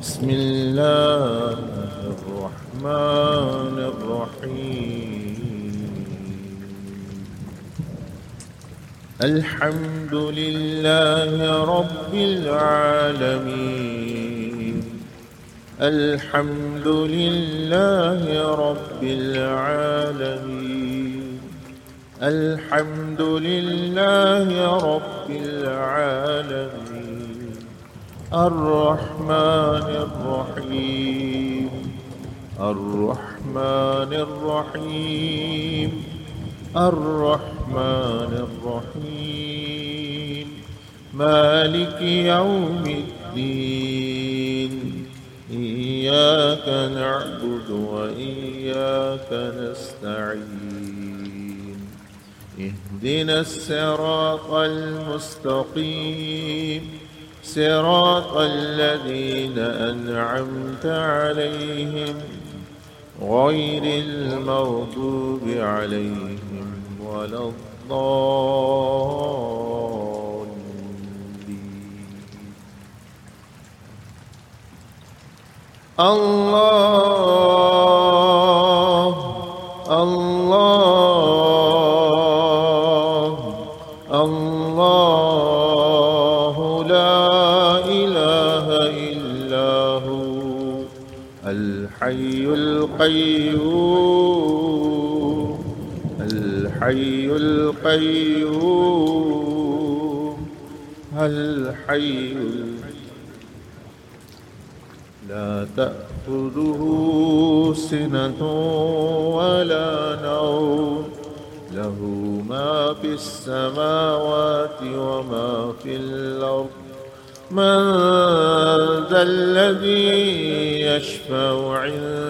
بسم الله الرحمن الرحيم. الحمد لله رب العالمين. الحمد لله رب العالمين. الحمد لله رب العالمين. الرحمن الرحيم. الرحمن الرحيم. الرحمن الرحيم. مالك يوم الدين. إياك نعبد وإياك نستعين. اهدنا الصراط المستقيم. صراط الذين أنعمت عليهم غير المغضوب عليهم ولا الضالين. الله الله الله. القيوم الحي القيوم الحي لا تأخذه سنة ولا نوم له ما في السماوات وما في الأرض. من ذا الذي يشفع عنده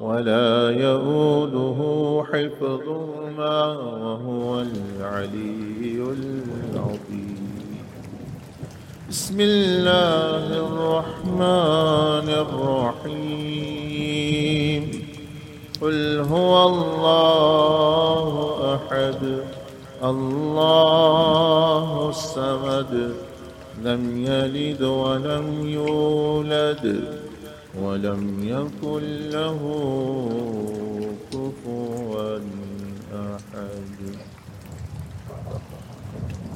ولا يؤوده حفظهما وهو العلي العظيم. بسم الله الرحمن الرحيم. قل هو الله أحد الله الصمد لم يلد ولم يولد. ولم يكن له كفوا أحد.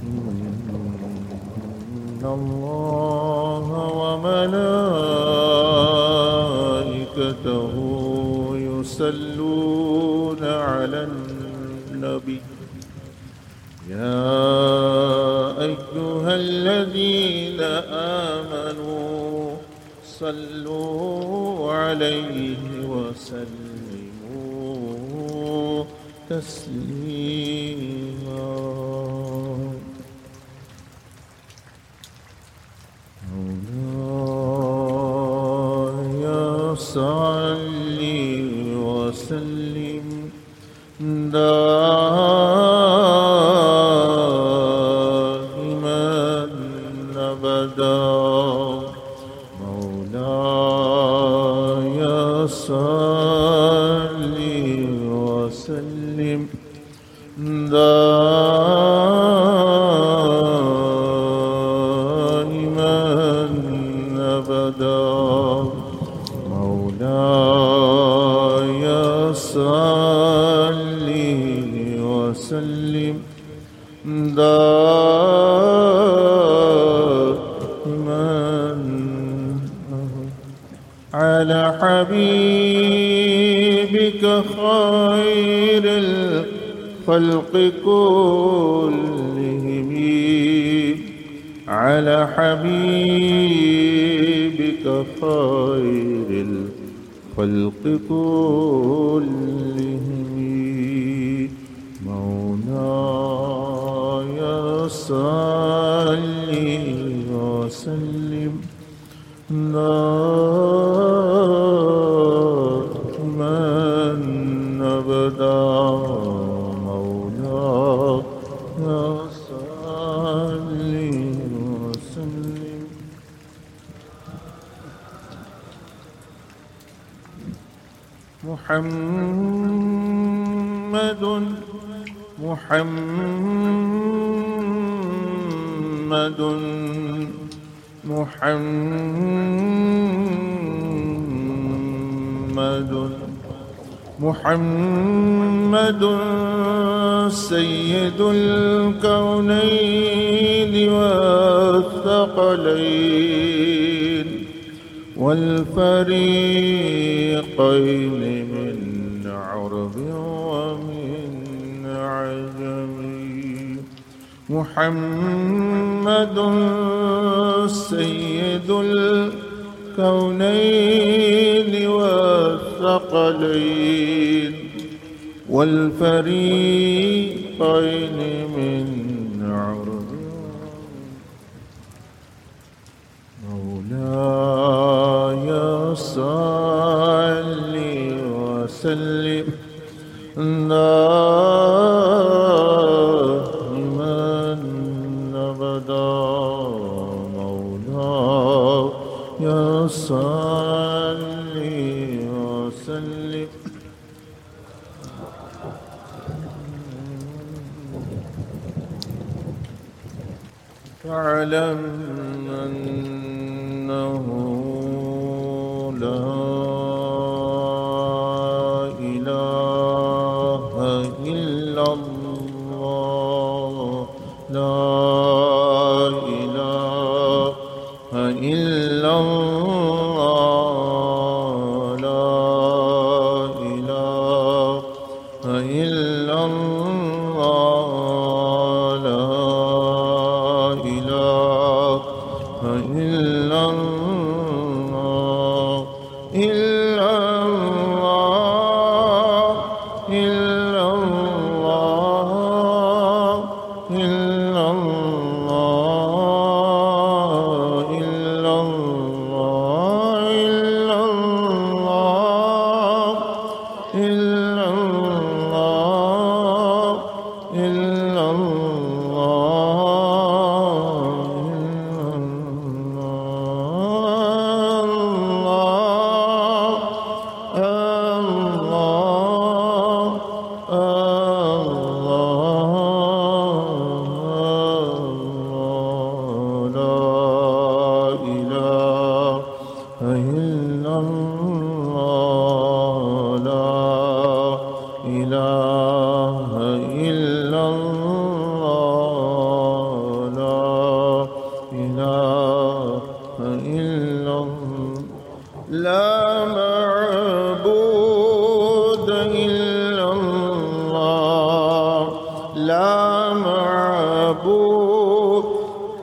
إن الله وملائكته يصلون على النبي. يا أيها الذين آمنوا صلوا عليه وسلموا تسليما. أبدا. مولاي صل وسلم دائما على حبيبك خير الخلق كلهم. على حبيبك خير الخلق كلهم. مولاي صل وسلم. دائما محمد سيد الكونين والثقلين والفريقين من عرب ومن عجم. محمد سيد الكونين والثقلين والفريقين من عرض. مولاي صل وسلم. alem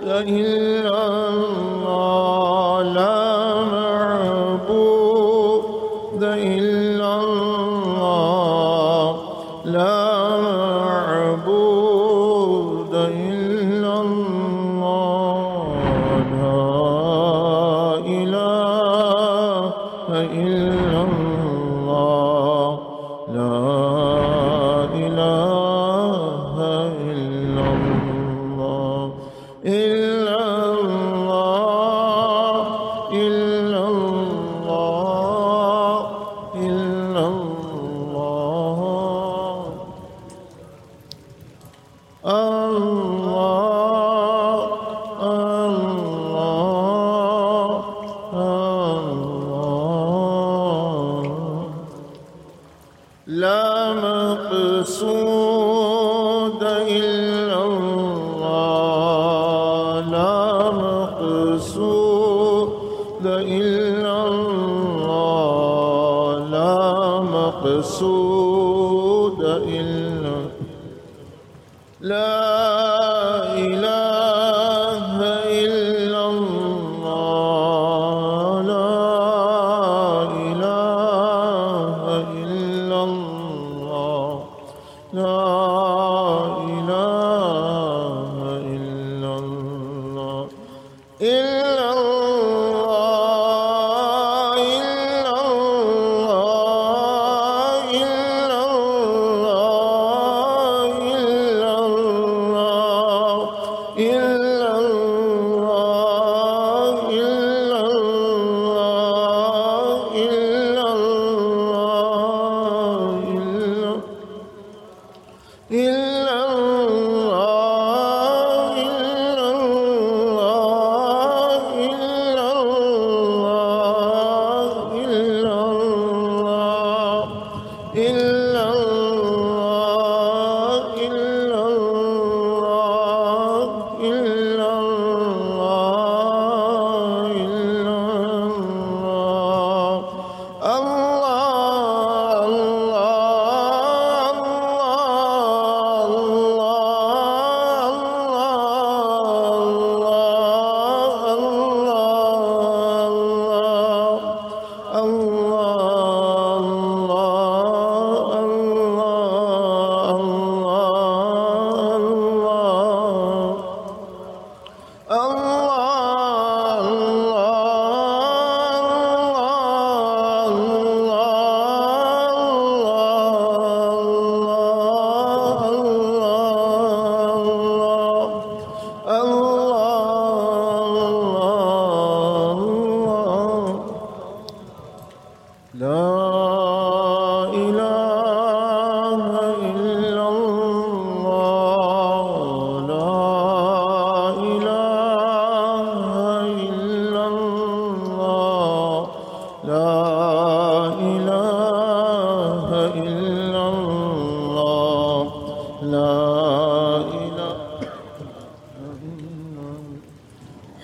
إلا الله. Allah No.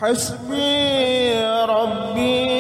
حسبي ربي.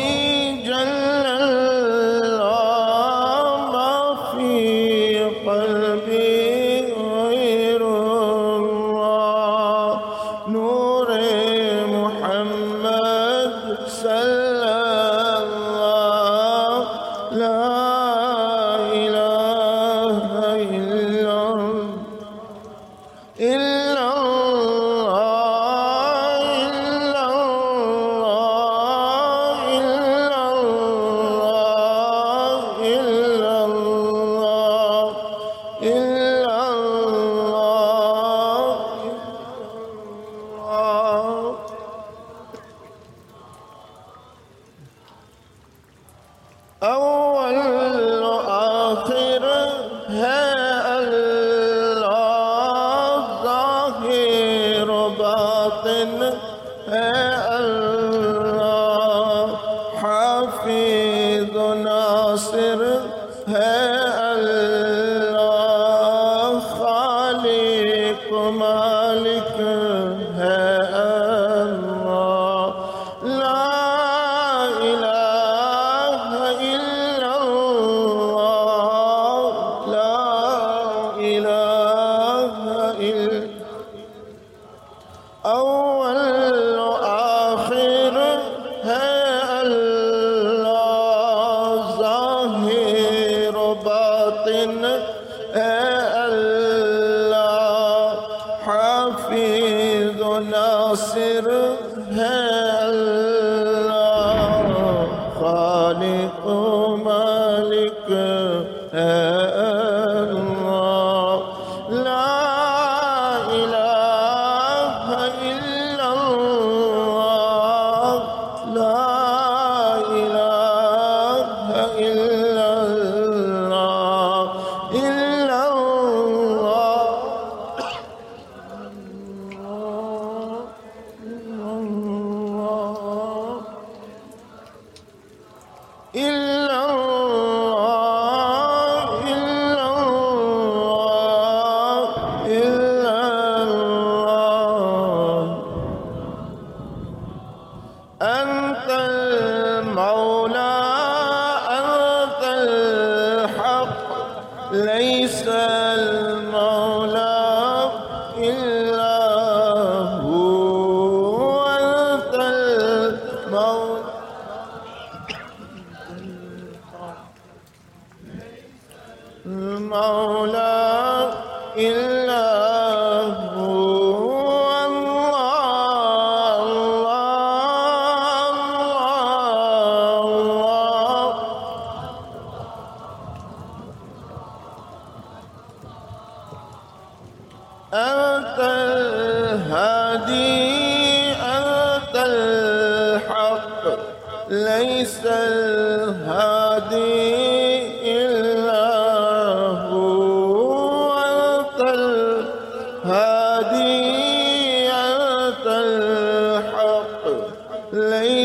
المولى إلا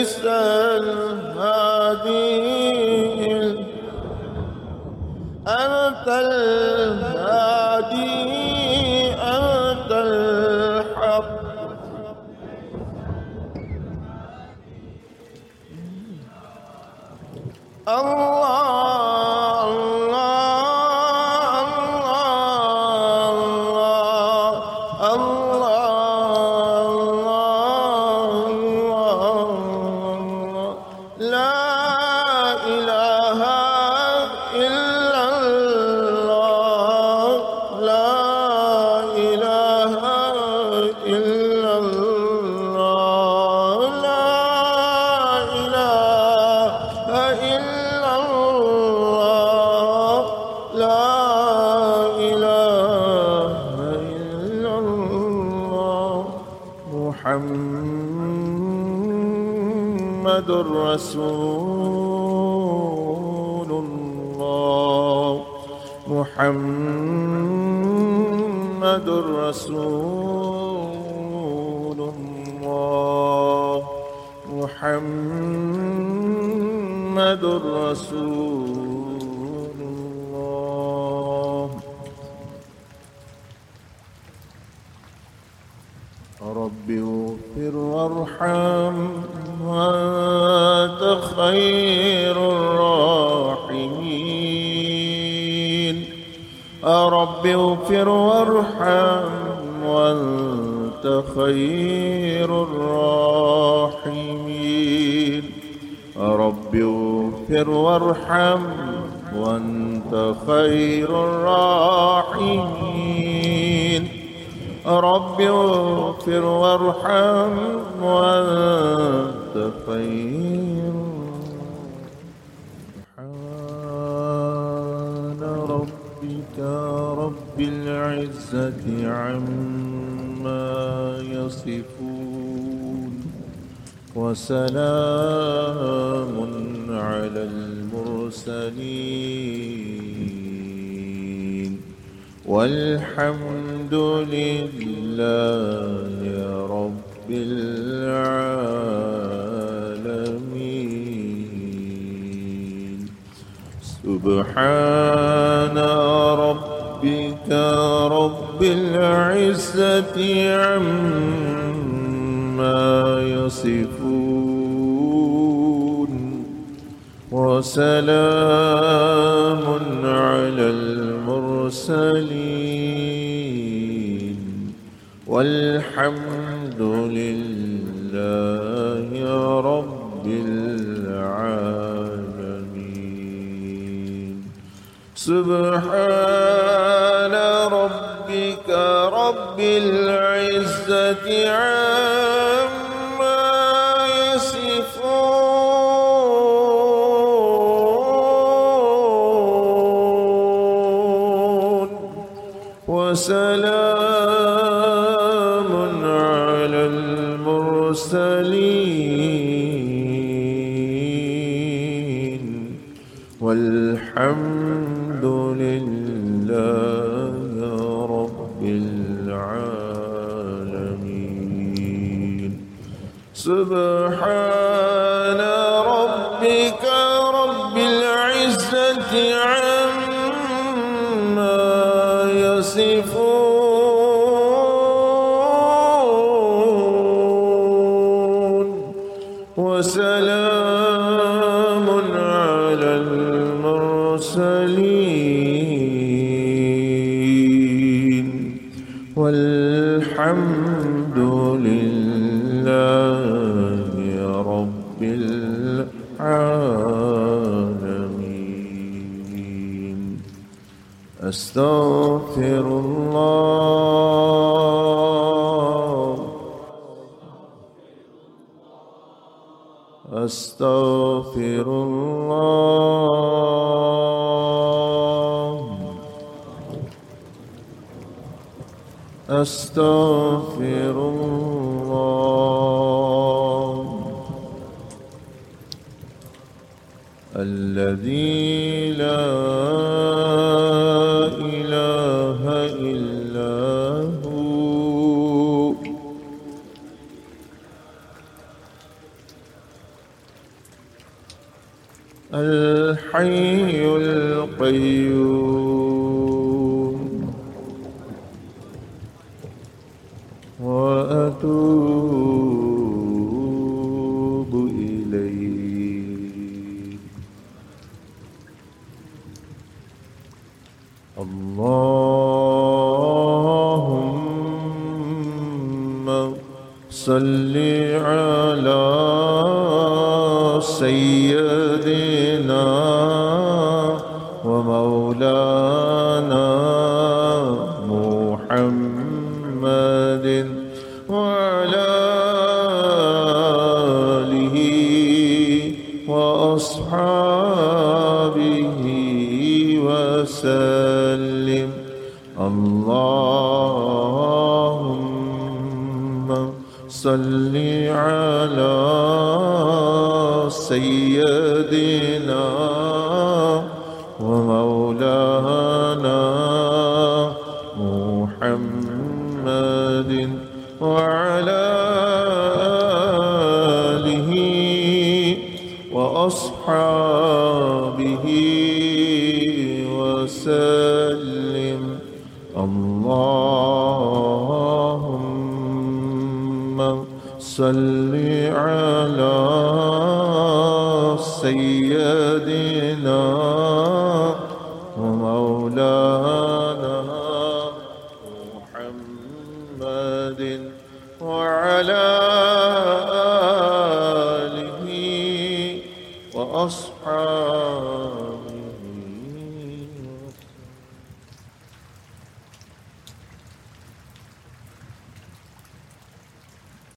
Krishna رب اغفر وارحم وأنت خير الراحمين. رب اغفر وارحم وأنت خير الراحمين. رب اغفر وارحم وأنت خير الراحمين. رب اغفر وارحم وأنت خير. سبحان ربك رب العزة عما يصفون وسلام على المرسلين والحمد لله رب العالمين. سبحان ربك رب العزة عما يصفون. وسلام على المرسلين. والحمد لله رب العالمين. سبحان ربك رب العزة عما المرسلين والحمد لله رب العالمين سبحان والحمد لله رب العالمين. أستغفر الله. أستغفر أستغفر الله. الذي لا إله إلا هو. الحي القيوم. ومولانا محمد وعلى آله وأصحابه وسلم. اللهم صل على سيدنا وأصحابه وسلم. اللهم صل على سيدنا